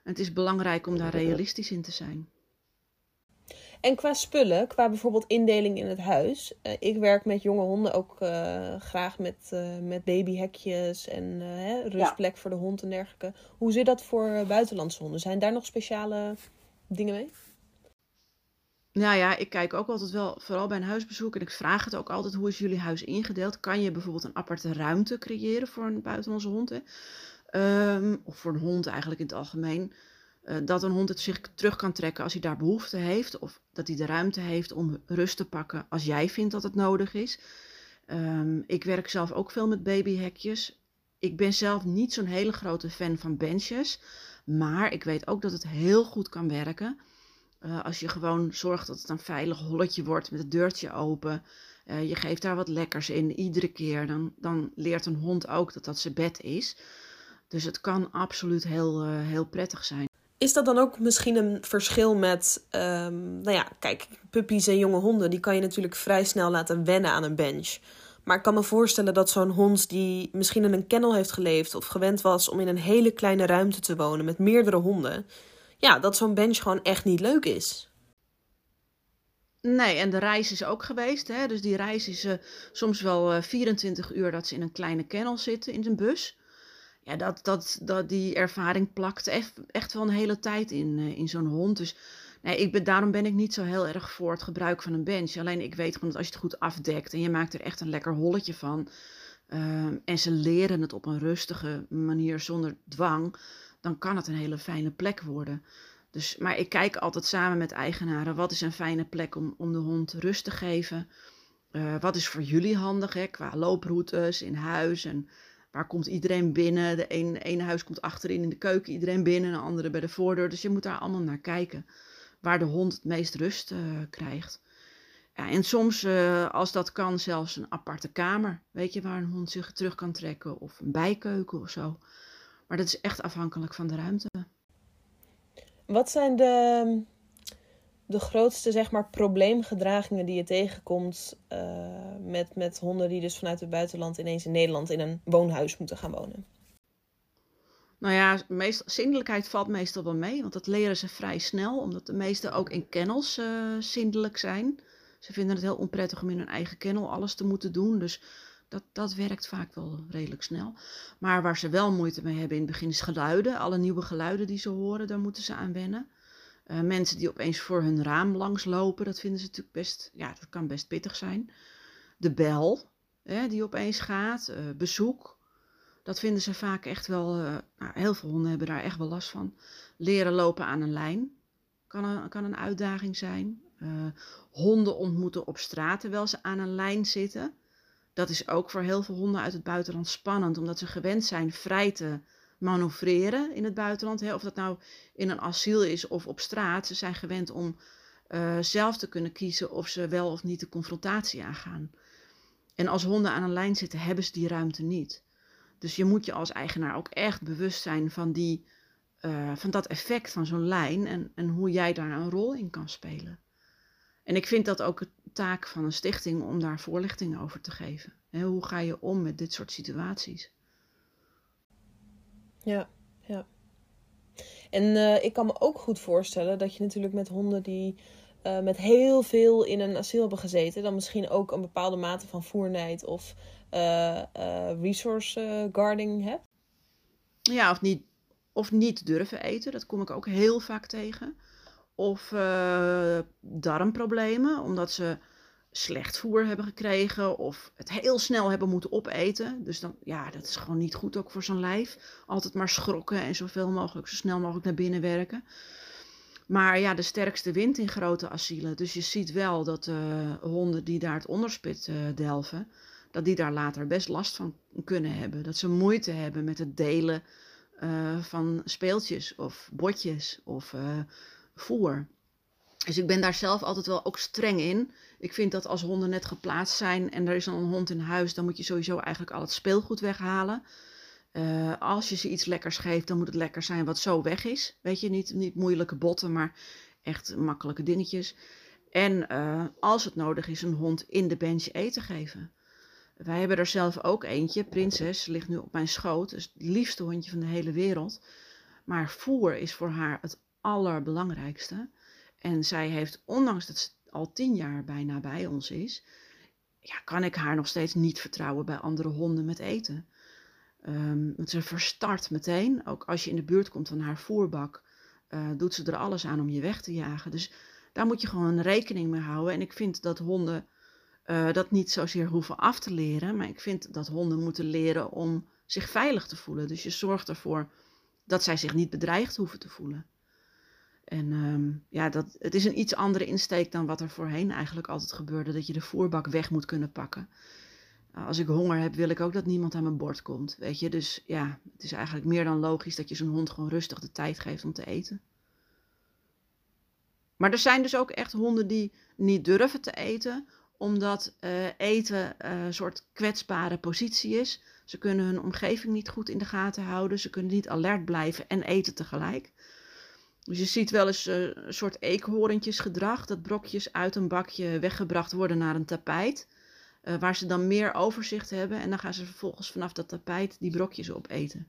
En het is belangrijk om daar realistisch in te zijn. En qua spullen, qua bijvoorbeeld indeling in het huis. Uh, ik werk met jonge honden ook uh, graag met, uh, met babyhekjes en hè, rustplek ja. voor de hond en dergelijke. Hoe zit dat voor buitenlandse honden? Zijn daar nog speciale dingen mee? Nou ja, ik kijk ook altijd wel, vooral bij een huisbezoek, en ik vraag het ook altijd, hoe is jullie huis ingedeeld? Kan je bijvoorbeeld een aparte ruimte creëren voor een buitenlandse hond? Um, of voor een hond eigenlijk in het algemeen. Uh, dat een hond het zich terug kan trekken als hij daar behoefte heeft. Of dat hij de ruimte heeft om rust te pakken als jij vindt dat het nodig is. Um, ik werk zelf ook veel met babyhekjes. Ik ben zelf niet zo'n hele grote fan van benches. Maar ik weet ook dat het heel goed kan werken. Uh, als je gewoon zorgt dat het een veilig holletje wordt met het deurtje open. Uh, je geeft daar wat lekkers in iedere keer. Dan, dan leert een hond ook dat dat zijn bed is. Dus het kan absoluut heel, uh, heel prettig zijn. Is dat dan ook misschien een verschil met, um, nou ja, kijk, puppies en jonge honden, die kan je natuurlijk vrij snel laten wennen aan een bench. Maar ik kan me voorstellen dat zo'n hond die misschien in een kennel heeft geleefd of gewend was om in een hele kleine ruimte te wonen met meerdere honden, ja, dat zo'n bench gewoon echt niet leuk is. Nee, en de reis is ook geweest. Hè? Dus die reis is uh, soms wel uh, 24 uur dat ze in een kleine kennel zitten in een bus ja, dat, dat, dat die ervaring plakt echt, echt wel een hele tijd in, uh, in zo'n hond. Dus nee, ik ben, daarom ben ik niet zo heel erg voor het gebruik van een bench. Alleen ik weet gewoon dat als je het goed afdekt en je maakt er echt een lekker holletje van. Uh, en ze leren het op een rustige manier zonder dwang. Dan kan het een hele fijne plek worden. Dus, maar ik kijk altijd samen met eigenaren. Wat is een fijne plek om, om de hond rust te geven? Uh, wat is voor jullie handig hè, qua looproutes in huis en waar komt iedereen binnen? De ene huis komt achterin in de keuken, iedereen binnen, de andere bij de voordeur. Dus je moet daar allemaal naar kijken. Waar de hond het meest rust uh, krijgt. Ja, en soms, uh, als dat kan, zelfs een aparte kamer. Weet je, waar een hond zich terug kan trekken. Of een bijkeuken of zo. Maar dat is echt afhankelijk van de ruimte. Wat zijn de de grootste zeg maar, probleemgedragingen die je tegenkomt uh, met, met honden die dus vanuit het buitenland ineens in Nederland in een woonhuis moeten gaan wonen? Nou ja, meest, zindelijkheid valt meestal wel mee, want dat leren ze vrij snel, omdat de meesten ook in kennels uh, zindelijk zijn. Ze vinden het heel onprettig om in hun eigen kennel alles te moeten doen, dus dat, dat werkt vaak wel redelijk snel. Maar waar ze wel moeite mee hebben in het begin is geluiden. Alle nieuwe geluiden die ze horen, daar moeten ze aan wennen. Uh, mensen die opeens voor hun raam langslopen, dat vinden ze natuurlijk best, ja, dat kan best pittig zijn. De bel, hè, die opeens gaat, uh, bezoek, dat vinden ze vaak echt wel, uh, nou, heel veel honden hebben daar echt wel last van. Leren lopen aan een lijn kan een, kan een uitdaging zijn. honden ontmoeten op straat terwijl ze aan een lijn zitten. Dat is ook voor heel veel honden uit het buitenland spannend, omdat ze gewend zijn vrij te manoeuvreren in het buitenland. Hè? Of dat nou in een asiel is of op straat. Ze zijn gewend om uh, zelf te kunnen kiezen of ze wel of niet de confrontatie aangaan. En als honden aan een lijn zitten, hebben ze die ruimte niet. Dus je moet je als eigenaar ook echt bewust zijn van, die, uh, van dat effect van zo'n lijn en, en hoe jij daar een rol in kan spelen. En ik vind dat ook een taak van een stichting om daar voorlichting over te geven. He, hoe ga je om met dit soort situaties? Ja, ja. En uh, ik kan me ook goed voorstellen dat je natuurlijk met honden die uh, met heel veel in een asiel hebben gezeten, dan misschien ook een bepaalde mate van voernijd of resource guarding hebt. Ja, of niet, of niet durven eten, dat kom ik ook heel vaak tegen. Of darmproblemen, omdat ze slecht voer hebben gekregen of het heel snel hebben moeten opeten. Dus dan, ja, dat is gewoon niet goed ook voor zo'n lijf. Altijd maar schrokken en zoveel mogelijk, zo snel mogelijk naar binnen werken. Maar ja, de sterkste wint in grote asielen. Dus je ziet wel dat uh, honden die daar het onderspit delven, dat die daar later best last van kunnen hebben. Dat ze moeite hebben met het delen uh, van speeltjes of botjes of voer. Dus ik ben daar zelf altijd wel ook streng in. Ik vind dat als honden net geplaatst zijn en er is dan een hond in huis, dan moet je sowieso eigenlijk al het speelgoed weghalen. Uh, als je ze iets lekkers geeft, dan moet het lekker zijn wat zo weg is. Weet je, niet, niet moeilijke botten, maar echt makkelijke dingetjes. En als het nodig is, een hond in de bench eten geven. Wij hebben er zelf ook eentje, Prinses, ligt nu op mijn schoot. Dus het liefste hondje van de hele wereld. Maar voer is voor haar het allerbelangrijkste. En zij heeft, ondanks dat ze al tien jaar bijna bij ons is, ja, kan ik haar nog steeds niet vertrouwen bij andere honden met eten. Um, ze verstart meteen. Ook als je in de buurt komt van haar voerbak, uh, doet ze er alles aan om je weg te jagen. Dus daar moet je gewoon rekening mee houden. En ik vind dat honden uh, dat niet zozeer hoeven af te leren, maar ik vind dat honden moeten leren om zich veilig te voelen. Dus je zorgt ervoor dat zij zich niet bedreigd hoeven te voelen. En um, ja, dat, het is een iets andere insteek dan wat er voorheen eigenlijk altijd gebeurde, dat je de voerbak weg moet kunnen pakken. Als ik honger heb, wil ik ook dat niemand aan mijn bord komt. Weet je, dus ja, het is eigenlijk meer dan logisch dat je zo'n hond gewoon rustig de tijd geeft om te eten. Maar er zijn dus ook echt honden die niet durven te eten, omdat uh, eten uh, een soort kwetsbare positie is. Ze kunnen hun omgeving niet goed in de gaten houden, ze kunnen niet alert blijven en eten tegelijk. Dus je ziet wel eens uh, een soort eekhoorntjesgedrag, dat brokjes uit een bakje weggebracht worden naar een tapijt. Waar ze dan meer overzicht hebben. En dan gaan ze vervolgens vanaf dat tapijt die brokjes opeten.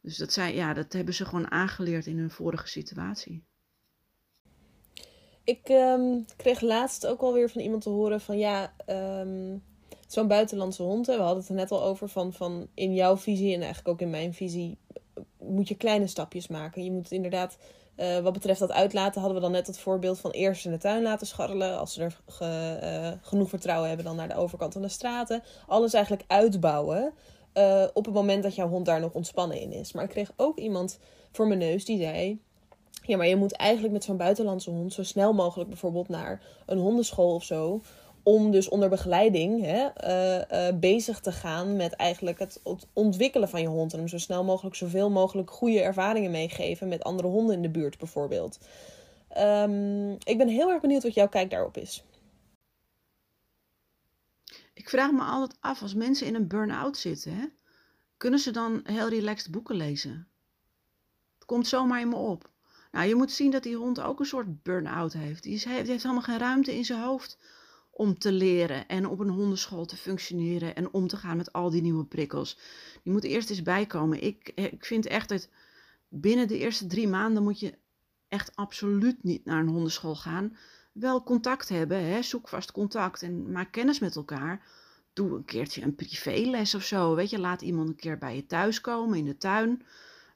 Dus dat, zijn, ja, dat hebben ze gewoon aangeleerd in hun vorige situatie. Ik um, kreeg laatst ook alweer van iemand te horen van ja, um, zo'n buitenlandse hond. Hè, we hadden het er net al over van, van in jouw visie en eigenlijk ook in mijn visie moet je kleine stapjes maken. Je moet inderdaad uh, wat betreft dat uitlaten hadden we dan net het voorbeeld van eerst in de tuin laten scharrelen. Als ze er ge, uh, genoeg vertrouwen hebben, dan naar de overkant van de straten. Alles eigenlijk uitbouwen uh, op het moment dat jouw hond daar nog ontspannen in is. Maar ik kreeg ook iemand voor mijn neus die zei... Ja, maar je moet eigenlijk met zo'n buitenlandse hond zo snel mogelijk bijvoorbeeld naar een hondenschool of zo om dus onder begeleiding hè, uh, uh, bezig te gaan met eigenlijk het ontwikkelen van je hond. En hem zo snel mogelijk zoveel mogelijk goede ervaringen meegeven met andere honden in de buurt bijvoorbeeld. Um, ik ben heel erg benieuwd wat jouw kijk daarop is. Ik vraag me altijd af, als mensen in een burn-out zitten, hè, kunnen ze dan heel relaxed boeken lezen? Het komt zomaar in me op. Nou, je moet zien dat die hond ook een soort burn-out heeft. Die, heeft helemaal geen ruimte in zijn hoofd om te leren en op een hondenschool te functioneren en om te gaan met al die nieuwe prikkels. Die moet eerst eens bijkomen. Ik, ik vind echt dat binnen de eerste drie maanden moet je echt absoluut niet naar een hondenschool gaan. Wel contact hebben, hè? zoek vast contact en maak kennis met elkaar. Doe een keertje een privéles of zo. Weet je, laat iemand een keer bij je thuis komen in de tuin.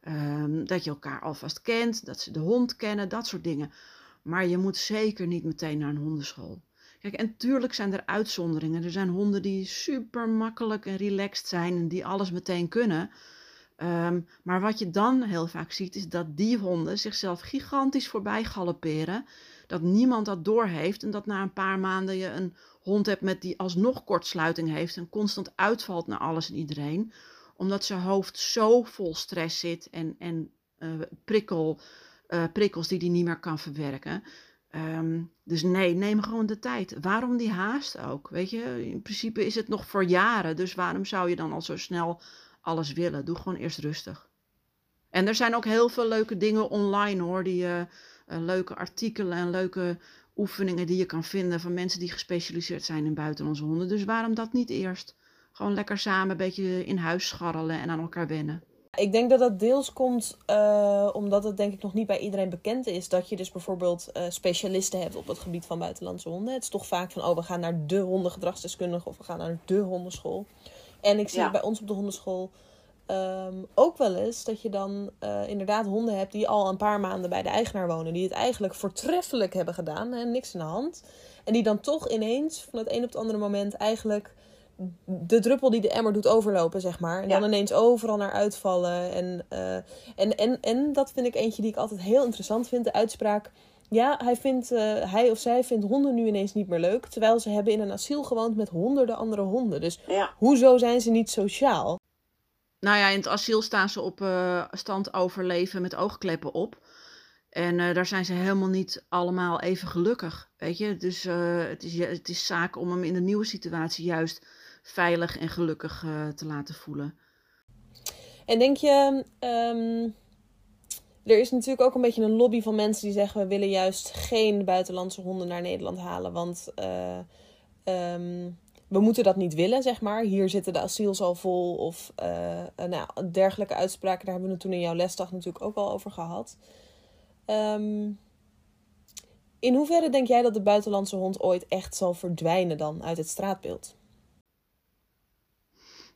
Um, dat je elkaar alvast kent, dat ze de hond kennen, dat soort dingen. Maar je moet zeker niet meteen naar een hondenschool. Kijk, en tuurlijk zijn er uitzonderingen. Er zijn honden die super makkelijk en relaxed zijn en die alles meteen kunnen. Um, maar wat je dan heel vaak ziet, is dat die honden zichzelf gigantisch voorbij galopperen. Dat niemand dat doorheeft en dat na een paar maanden je een hond hebt met die alsnog kortsluiting heeft en constant uitvalt naar alles en iedereen. Omdat zijn hoofd zo vol stress zit en, en uh, prikkel, uh, prikkels die hij niet meer kan verwerken. Um, dus nee, neem gewoon de tijd. Waarom die haast ook? Weet je, in principe is het nog voor jaren. Dus waarom zou je dan al zo snel alles willen? Doe gewoon eerst rustig. En er zijn ook heel veel leuke dingen online hoor. Die, uh, leuke artikelen en leuke oefeningen die je kan vinden van mensen die gespecialiseerd zijn in buitenlandse honden. Dus waarom dat niet eerst? Gewoon lekker samen een beetje in huis scharrelen en aan elkaar wennen. Ik denk dat dat deels komt uh, omdat het denk ik nog niet bij iedereen bekend is. Dat je dus bijvoorbeeld uh, specialisten hebt op het gebied van buitenlandse honden. Het is toch vaak van, oh we gaan naar de hondengedragsdeskundige of we gaan naar de hondenschool. En ik zie ja. bij ons op de hondenschool um, ook wel eens dat je dan uh, inderdaad honden hebt die al een paar maanden bij de eigenaar wonen. Die het eigenlijk voortreffelijk hebben gedaan en niks in de hand. En die dan toch ineens van het een op het andere moment eigenlijk de druppel die de emmer doet overlopen, zeg maar. En Ja. dan ineens overal naar uitvallen. En, eh, en, en, en dat vind ik eentje die ik altijd heel interessant vind. De uitspraak. Ja, hij, vindt, eh, hij of zij vindt honden nu ineens niet meer leuk. Terwijl ze hebben in een asiel gewoond met honderden andere honden. Dus Ja. hoezo zijn ze niet sociaal? Nou ja, in het asiel staan ze op eh, stand overleven met oogkleppen op. En eh, daar zijn ze helemaal niet allemaal even gelukkig. Weet je, dus eh, het, is, het is zaak om hem in de nieuwe situatie juist veilig en gelukkig eh, te laten voelen. En denk je, ehm, er is natuurlijk ook een beetje een lobby van mensen die zeggen: we willen juist geen buitenlandse honden naar Nederland halen, want eh, ehm, we moeten dat niet willen, zeg maar. Hier zitten de asiels al vol, of eh, nou, dergelijke uitspraken. Daar hebben we het toen in jouw lesdag natuurlijk ook al over gehad. Ehm, in hoeverre denk jij dat de buitenlandse hond ooit echt zal verdwijnen dan uit het straatbeeld?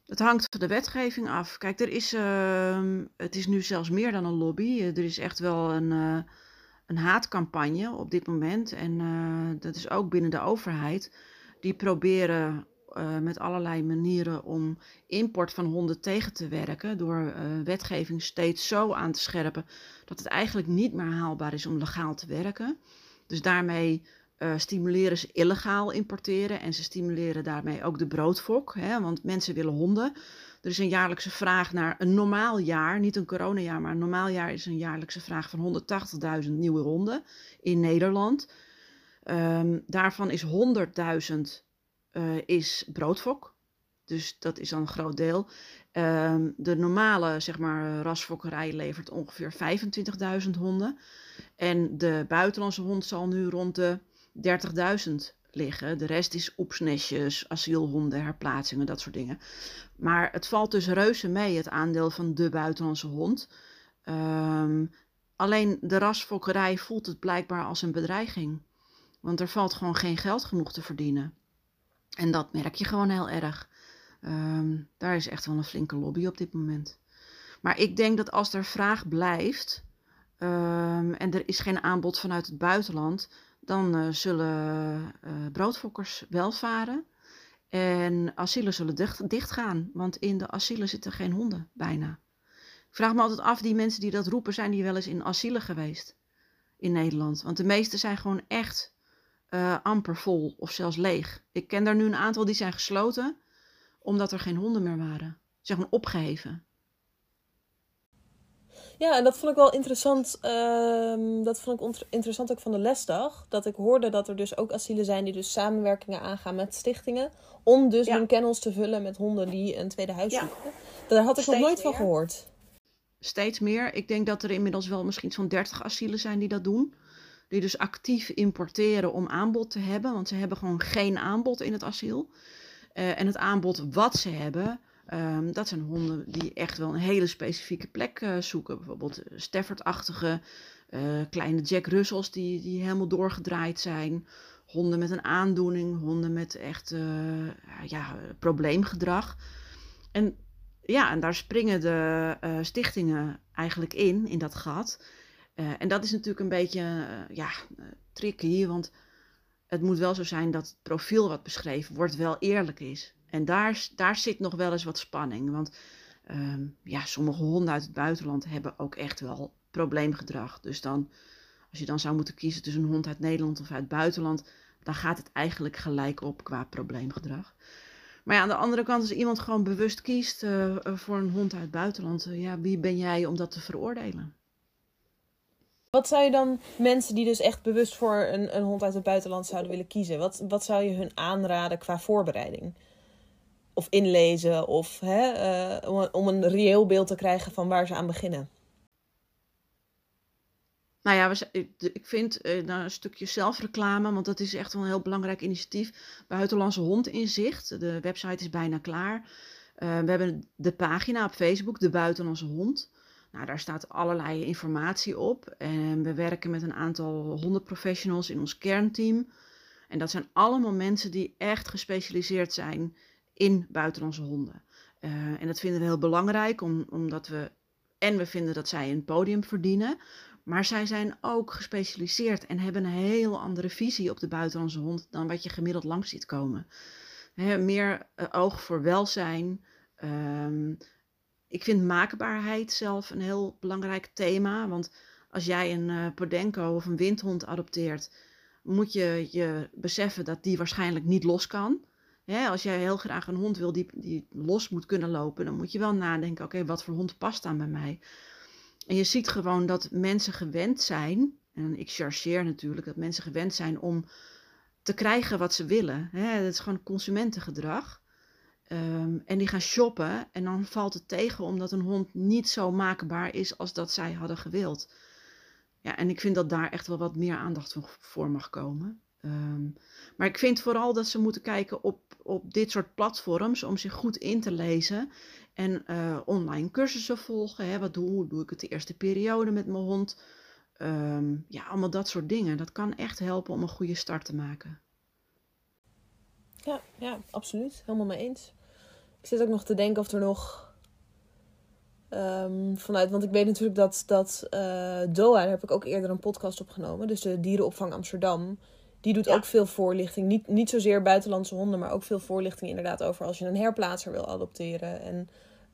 Het hangt van de wetgeving af. Kijk, er is, ehm, het is nu zelfs meer dan een lobby. Eh, Er is echt wel een, eh, een haatcampagne op dit moment. En eh, dat is ook binnen de overheid. Die proberen met allerlei manieren om import van honden tegen te werken. Door wetgeving steeds zo aan te scherpen dat het eigenlijk niet meer haalbaar is om legaal te werken. Dus daarmee eh, stimuleren ze illegaal importeren en ze stimuleren daarmee ook de broodfok, hè, want mensen willen honden. Er is een jaarlijkse vraag naar een normaal jaar, niet een coronajaar, maar een normaal jaar is een jaarlijkse vraag van 180.000 nieuwe honden in Nederland. Ehm, daarvan is 100.000 eh, is broodfok, dus dat is dan een groot deel. Ehm, de normale zeg maar, rasfokkerij levert ongeveer 25.000 honden. En de buitenlandse hond zal nu rond de 30.000 liggen. De rest is oepsnestjes, asielhonden, herplaatsingen, dat soort dingen. Maar het valt dus reuze mee, het aandeel van de buitenlandse hond. Ehm, alleen de rasfokkerij voelt het blijkbaar als een bedreiging. Want er valt gewoon geen geld genoeg te verdienen. En dat merk je gewoon heel erg. Ehm, daar is echt wel een flinke lobby op dit moment. Maar ik denk dat als er vraag blijft ehm, en er is geen aanbod vanuit het buitenland, dan eh, zullen eh, broodfokkers wel varen. En asielen zullen dicht, dichtgaan, want in de asielen zitten geen honden bijna. Ik vraag me altijd af, die mensen die dat roepen, zijn die wel eens in asielen geweest in Nederland? Want de meeste zijn gewoon echt eh, amper vol of zelfs leeg. Ik ken daar nu een aantal die zijn gesloten omdat er geen honden meer waren. Zeg maar opgeheven. Ja, en dat vond ik wel interessant. ehm, dat vond ik interessant ook van de lesdag. Dat ik hoorde dat er dus ook asielen zijn die dus samenwerkingen aangaan met stichtingen. Om dus Ja. hun kennels te vullen met honden die een tweede huis Ja. zoeken. Daar had ik nog nooit van gehoord. Steeds meer. Ik denk dat er inmiddels wel misschien zo'n 30 asielen zijn die dat doen. Die dus actief importeren om aanbod te hebben. Want ze hebben gewoon geen aanbod in het asiel. Eh, en het aanbod wat ze hebben, ehm, dat zijn honden die echt wel een hele specifieke plek eh, zoeken. Bijvoorbeeld eh, Stafford-achtige eh, kleine Jack Russells die, die helemaal doorgedraaid zijn. Honden met een aandoening, honden met echt eh, ja, probleemgedrag. En ja, en daar springen de stichtingen eigenlijk in, in dat gat. En dat is natuurlijk een beetje ja, tricky, want het moet wel zo zijn dat het profiel wat beschreven wordt wel eerlijk is. En daar, daar zit nog wel eens wat spanning. Want ehm, ja, sommige honden uit het buitenland hebben ook echt wel probleemgedrag. Dus dan, als je dan zou moeten kiezen tussen een hond uit Nederland of uit het buitenland, dan gaat het eigenlijk gelijk op qua probleemgedrag. Maar ja, aan de andere kant, als iemand gewoon bewust kiest eh, eh, voor een hond uit het buitenland, eh, ja, wie ben jij om dat te veroordelen? Wat zou je dan mensen die dus echt bewust voor een, een hond uit het buitenland zouden willen kiezen? Wat, wat zou je hun aanraden qua voorbereiding? Of inlezen of hè, eh, om, een- reëel beeld te krijgen van waar ze aan beginnen? Nou ja, ik vind eh, nou, een stukje zelfreclame, want dat is echt wel een heel belangrijk initiatief. Buitenlandse Hond in Zicht. De website is bijna klaar. Eh, we hebben de pagina op Facebook, De Buitenlandse Hond. Nou, daar staat allerlei informatie op. En we werken met een aantal hondenprofessionals in ons kernteam. En dat zijn allemaal mensen die echt gespecialiseerd zijn in buitenlandse honden. Eh, en dat vinden we heel belangrijk, om, omdat we. En we vinden dat zij een podium verdienen. Maar zij zijn ook gespecialiseerd en hebben een heel andere visie op de buitenlandse hond dan wat je gemiddeld langs ziet komen. meer eh, oog voor welzijn. Ehm, ik vind maakbaarheid zelf een heel belangrijk thema. Want als jij een uh, Podenco of een windhond adopteert, moet je je beseffen dat die waarschijnlijk niet los kan. Als jij heel graag een hond wil die, die los moet kunnen lopen, dan moet je wel nadenken: oké, wat voor hond past dan bij mij? En je ziet gewoon dat mensen gewend zijn, en ik chargeer natuurlijk, dat mensen gewend zijn om te krijgen wat ze willen. Hè? Dat is gewoon consumentengedrag. Um, en die gaan shoppen en dan valt het tegen omdat een hond niet zo maakbaar is als dat zij hadden gewild. Ja, en ik vind dat daar echt wel wat meer aandacht voor mag komen. Um, maar ik vind vooral dat ze moeten kijken op, op dit soort platforms om zich goed in te lezen. En uh, online cursussen volgen. Hè? Wat doe, hoe doe ik het de eerste periode met mijn hond? Um, ja, allemaal dat soort dingen. Dat kan echt helpen om een goede start te maken. Ja, ja, absoluut. Helemaal mee eens. Ik zit ook nog te denken of er nog um, vanuit, want ik weet natuurlijk dat, dat uh, DOA, daar heb ik ook eerder een podcast opgenomen, dus de Dierenopvang Amsterdam, die doet ook veel voorlichting. Niet, niet zozeer buitenlandse honden, maar ook veel voorlichting inderdaad over als je een herplaatser wil adopteren. En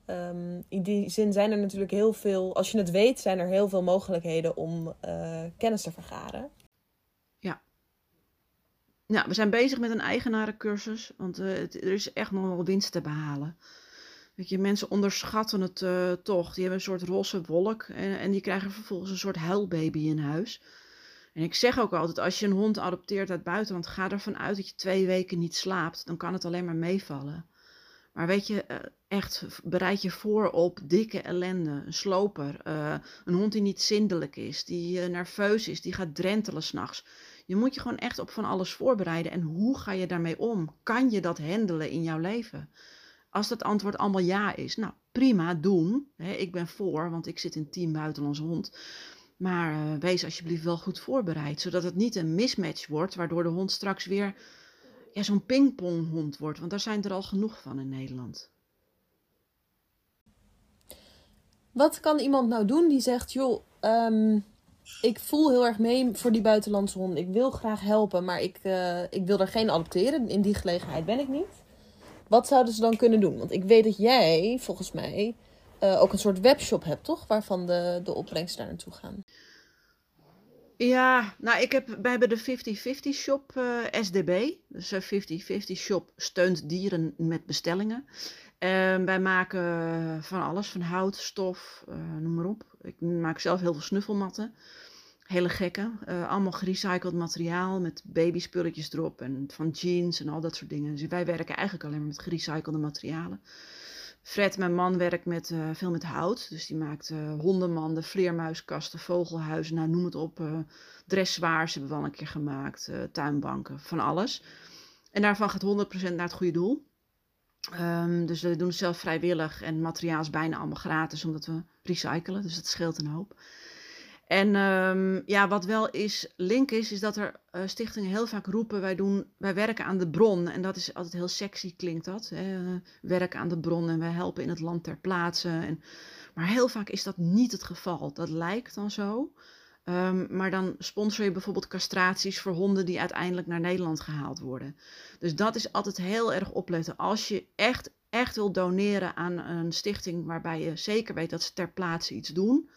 um, in die zin zijn er natuurlijk heel veel, als je het weet, zijn er heel veel mogelijkheden om uh, kennis te vergaren. Ja. Ja, we zijn bezig met een eigenarencursus, want uh, het, er is echt nog wel winst te behalen. Weet je, mensen onderschatten het uh, toch. Die hebben een soort rosse wolk en, en die krijgen vervolgens een soort huilbaby in huis. En ik zeg ook altijd, als je een hond adopteert uit buitenland, ga ervan uit dat je twee weken niet slaapt. Dan kan het alleen maar meevallen. Maar weet je, eh, echt, bereid je voor op dikke ellende. Een sloper, uh, een hond die niet zindelijk is, die uh, nerveus is, die gaat drentelen s'nachts. Je moet je gewoon echt op van alles voorbereiden. En hoe ga je daarmee om? Kan je dat handelen in jouw leven? Als dat antwoord allemaal ja is, nou prima, doen. ik ben voor, want ik zit in team buitenlandse hond. Maar uh, wees alsjeblieft wel goed voorbereid, zodat het niet een mismatch wordt, waardoor de hond straks weer ja, zo'n pingponghond wordt. Want daar zijn er al genoeg van in Nederland. Wat kan iemand nou doen die zegt, joh, um, ik voel heel erg mee voor die buitenlandse hond. Ik wil graag helpen, maar ik, uh, ik wil er geen adopteren. In die gelegenheid ben ik niet. Wat zouden ze dan kunnen doen? Want ik weet dat jij, volgens mij, uh, ook een soort webshop hebt, toch? Waarvan de, de opbrengsten daar naartoe gaan. Ja, nou, ik heb, wij hebben de 50-50 shop uh, SDB. Dus 50-50 shop steunt dieren met bestellingen. Uh, wij maken van alles, van hout, stof, uh, noem maar op. Ik maak zelf heel veel snuffelmatten. Hele gekke. allemaal gerecycled materiaal met babyspulletjes erop en van jeans en al dat soort dingen. Dus wij werken eigenlijk alleen maar met gerecyclede materialen. Fred, mijn man, werkt met, uh, veel met hout. Dus die maakt uh, hondenmanden, vleermuiskasten, vogelhuizen, nou noem het op. Uh, hebben we al een keer gemaakt, tuinbanken, van alles. En daarvan gaat 100% naar het goede doel. Um, dus we doen het zelf vrijwillig en materiaal is bijna allemaal gratis, omdat we recyclen. Dus dat scheelt een hoop. En um, ja, wat wel is, link is, is dat er uh, stichtingen heel vaak roepen, wij, doen, wij werken aan de bron. En dat is altijd heel sexy, klinkt dat. Hè? werken aan de bron en wij helpen in het land ter plaatse. En, maar heel vaak is dat niet het geval. Dat lijkt dan zo. Um, maar dan sponsor je bijvoorbeeld castraties voor honden die uiteindelijk naar Nederland gehaald worden. Dus dat is altijd heel erg opletten. Als je echt, echt wil doneren aan een stichting waarbij je zeker weet dat ze ter plaatse iets doen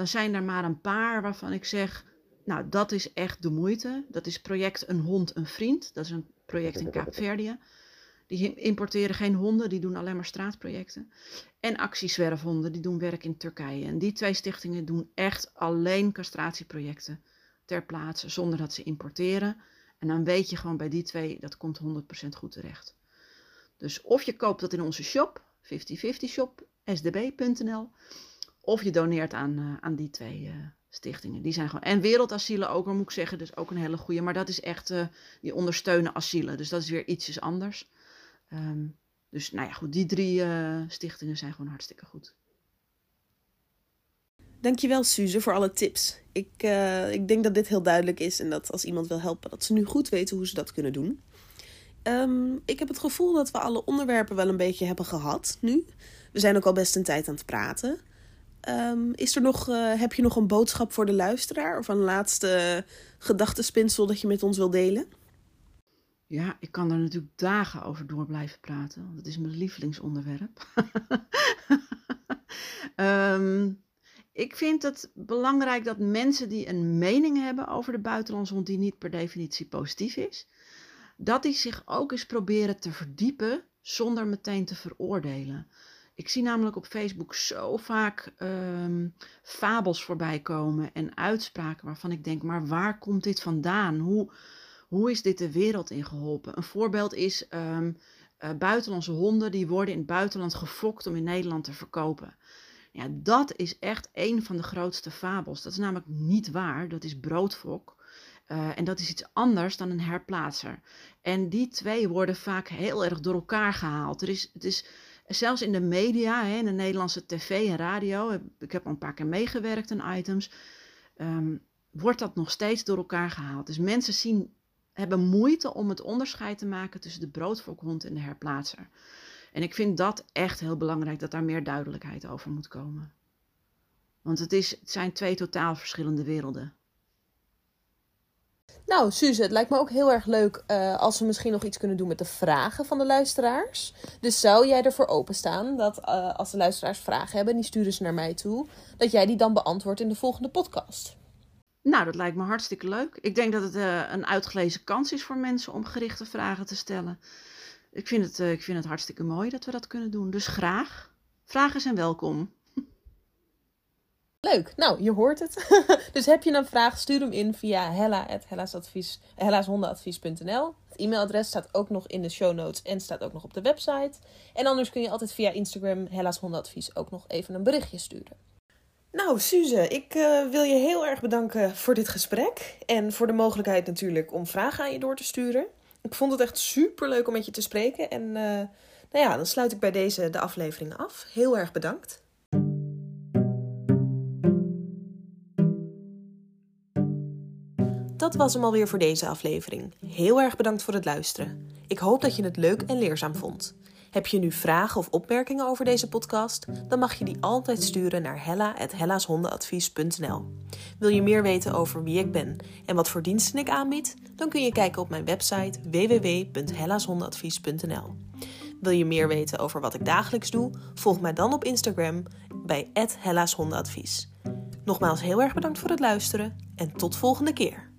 dan zijn er maar een paar waarvan ik zeg, nou dat is echt de moeite. Dat is project Een Hond, Een Vriend. Dat is een project in Kaapverdië. Die importeren geen honden, die doen alleen maar straatprojecten. En actiezwerfhonden, die doen werk in Turkije. En die twee stichtingen doen echt alleen castratieprojecten ter plaatse, zonder dat ze importeren. En dan weet je gewoon bij die twee, dat komt 100% goed terecht. Dus of je koopt dat in onze shop, 5050 shop, sdb.nl. Of je doneert aan, uh, aan die twee uh, stichtingen. Die zijn gewoon. En wereldasielen ook, moet ik zeggen, dus ook een hele goede. Maar dat is echt, uh, die ondersteunen asielen. Dus dat is weer ietsjes anders. Um, dus nou ja, goed, die drie stichtingen zijn gewoon hartstikke goed. Dankjewel Suze voor alle tips. Ik, ik denk dat dit heel duidelijk is en dat als iemand wil helpen, dat ze nu goed weten hoe ze dat kunnen doen. Um, ik heb het gevoel dat we alle onderwerpen wel een beetje hebben gehad nu. We zijn ook al best een tijd aan het praten. Um, is er nog, uh, heb je nog een boodschap voor de luisteraar? Of een laatste gedachtespinsel dat je met ons wil delen? Ja, ik kan daar natuurlijk dagen over door blijven praten. Want het is mijn lievelingsonderwerp. Ehm, ik vind het belangrijk dat mensen die een mening hebben over de buitenlandse die niet per definitie positief is, dat die zich ook eens proberen te verdiepen zonder meteen te veroordelen. Ik zie namelijk op Facebook zo vaak ehm, fabels voorbij komen en uitspraken waarvan ik denk, maar waar komt dit vandaan? Hoe, hoe is dit de wereld in geholpen? Een voorbeeld is um, buitenlandse honden die worden in het buitenland gefokt om in Nederland te verkopen. Ja, dat is echt een van de grootste fabels. Dat is namelijk niet waar. Dat is broodfok. Uh, en dat is iets anders dan een herplaatser. En die twee worden vaak heel erg door elkaar gehaald. Er is, het is zelfs in de media, hè, in de Nederlandse tv en radio, ik heb al een paar keer meegewerkt aan items, um, wordt dat nog steeds door elkaar gehaald. Dus mensen zien, hebben moeite om het onderscheid te maken tussen de broodfokhond en de herplaatser. En ik vind dat echt heel belangrijk, dat daar meer duidelijkheid over moet komen. Want het, is, het zijn twee totaal verschillende werelden. Nou, Suze, het lijkt me ook heel erg leuk uh, als we misschien nog iets kunnen doen met de vragen van de luisteraars. Dus zou jij ervoor openstaan dat uh, als de luisteraars vragen hebben, die sturen ze naar mij toe, dat jij die dan beantwoordt in de volgende podcast? Nou, dat lijkt me hartstikke leuk. Ik denk dat het uh, een uitgelezen kans is voor mensen om gerichte vragen te stellen. Ik vind, het, ik vind het hartstikke mooi dat we dat kunnen doen. Dus graag. Vragen zijn welkom. Leuk, nou je hoort het. dus heb je een vraag, stuur hem in via hella.hellashondenadvies.nl. Het e-mailadres staat ook nog in de show notes en staat ook nog op de website. En anders kun je altijd via Instagram Hella's Hondenadvies ook nog even een berichtje sturen. Nou, Suze, ik uh, wil je heel erg bedanken voor dit gesprek. En voor de mogelijkheid natuurlijk om vragen aan je door te sturen. Ik vond het echt super leuk om met je te spreken. En uh, nou ja, dan sluit ik bij deze de aflevering af. Heel erg bedankt. Dat was hem alweer voor deze aflevering. Heel erg bedankt voor het luisteren. Ik hoop dat je het leuk en leerzaam vond. Heb je nu vragen of opmerkingen over deze podcast? Dan mag je die altijd sturen naar hella.hellashondenadvies.nl. Wil je meer weten over wie ik ben en wat voor diensten ik aanbied? Dan kun je kijken op mijn website www.hellashondenadvies.nl. Wil je meer weten over wat ik dagelijks doe? Volg mij dan op Instagram bij @hellashondenadvies. Nogmaals heel erg bedankt voor het luisteren en tot volgende keer.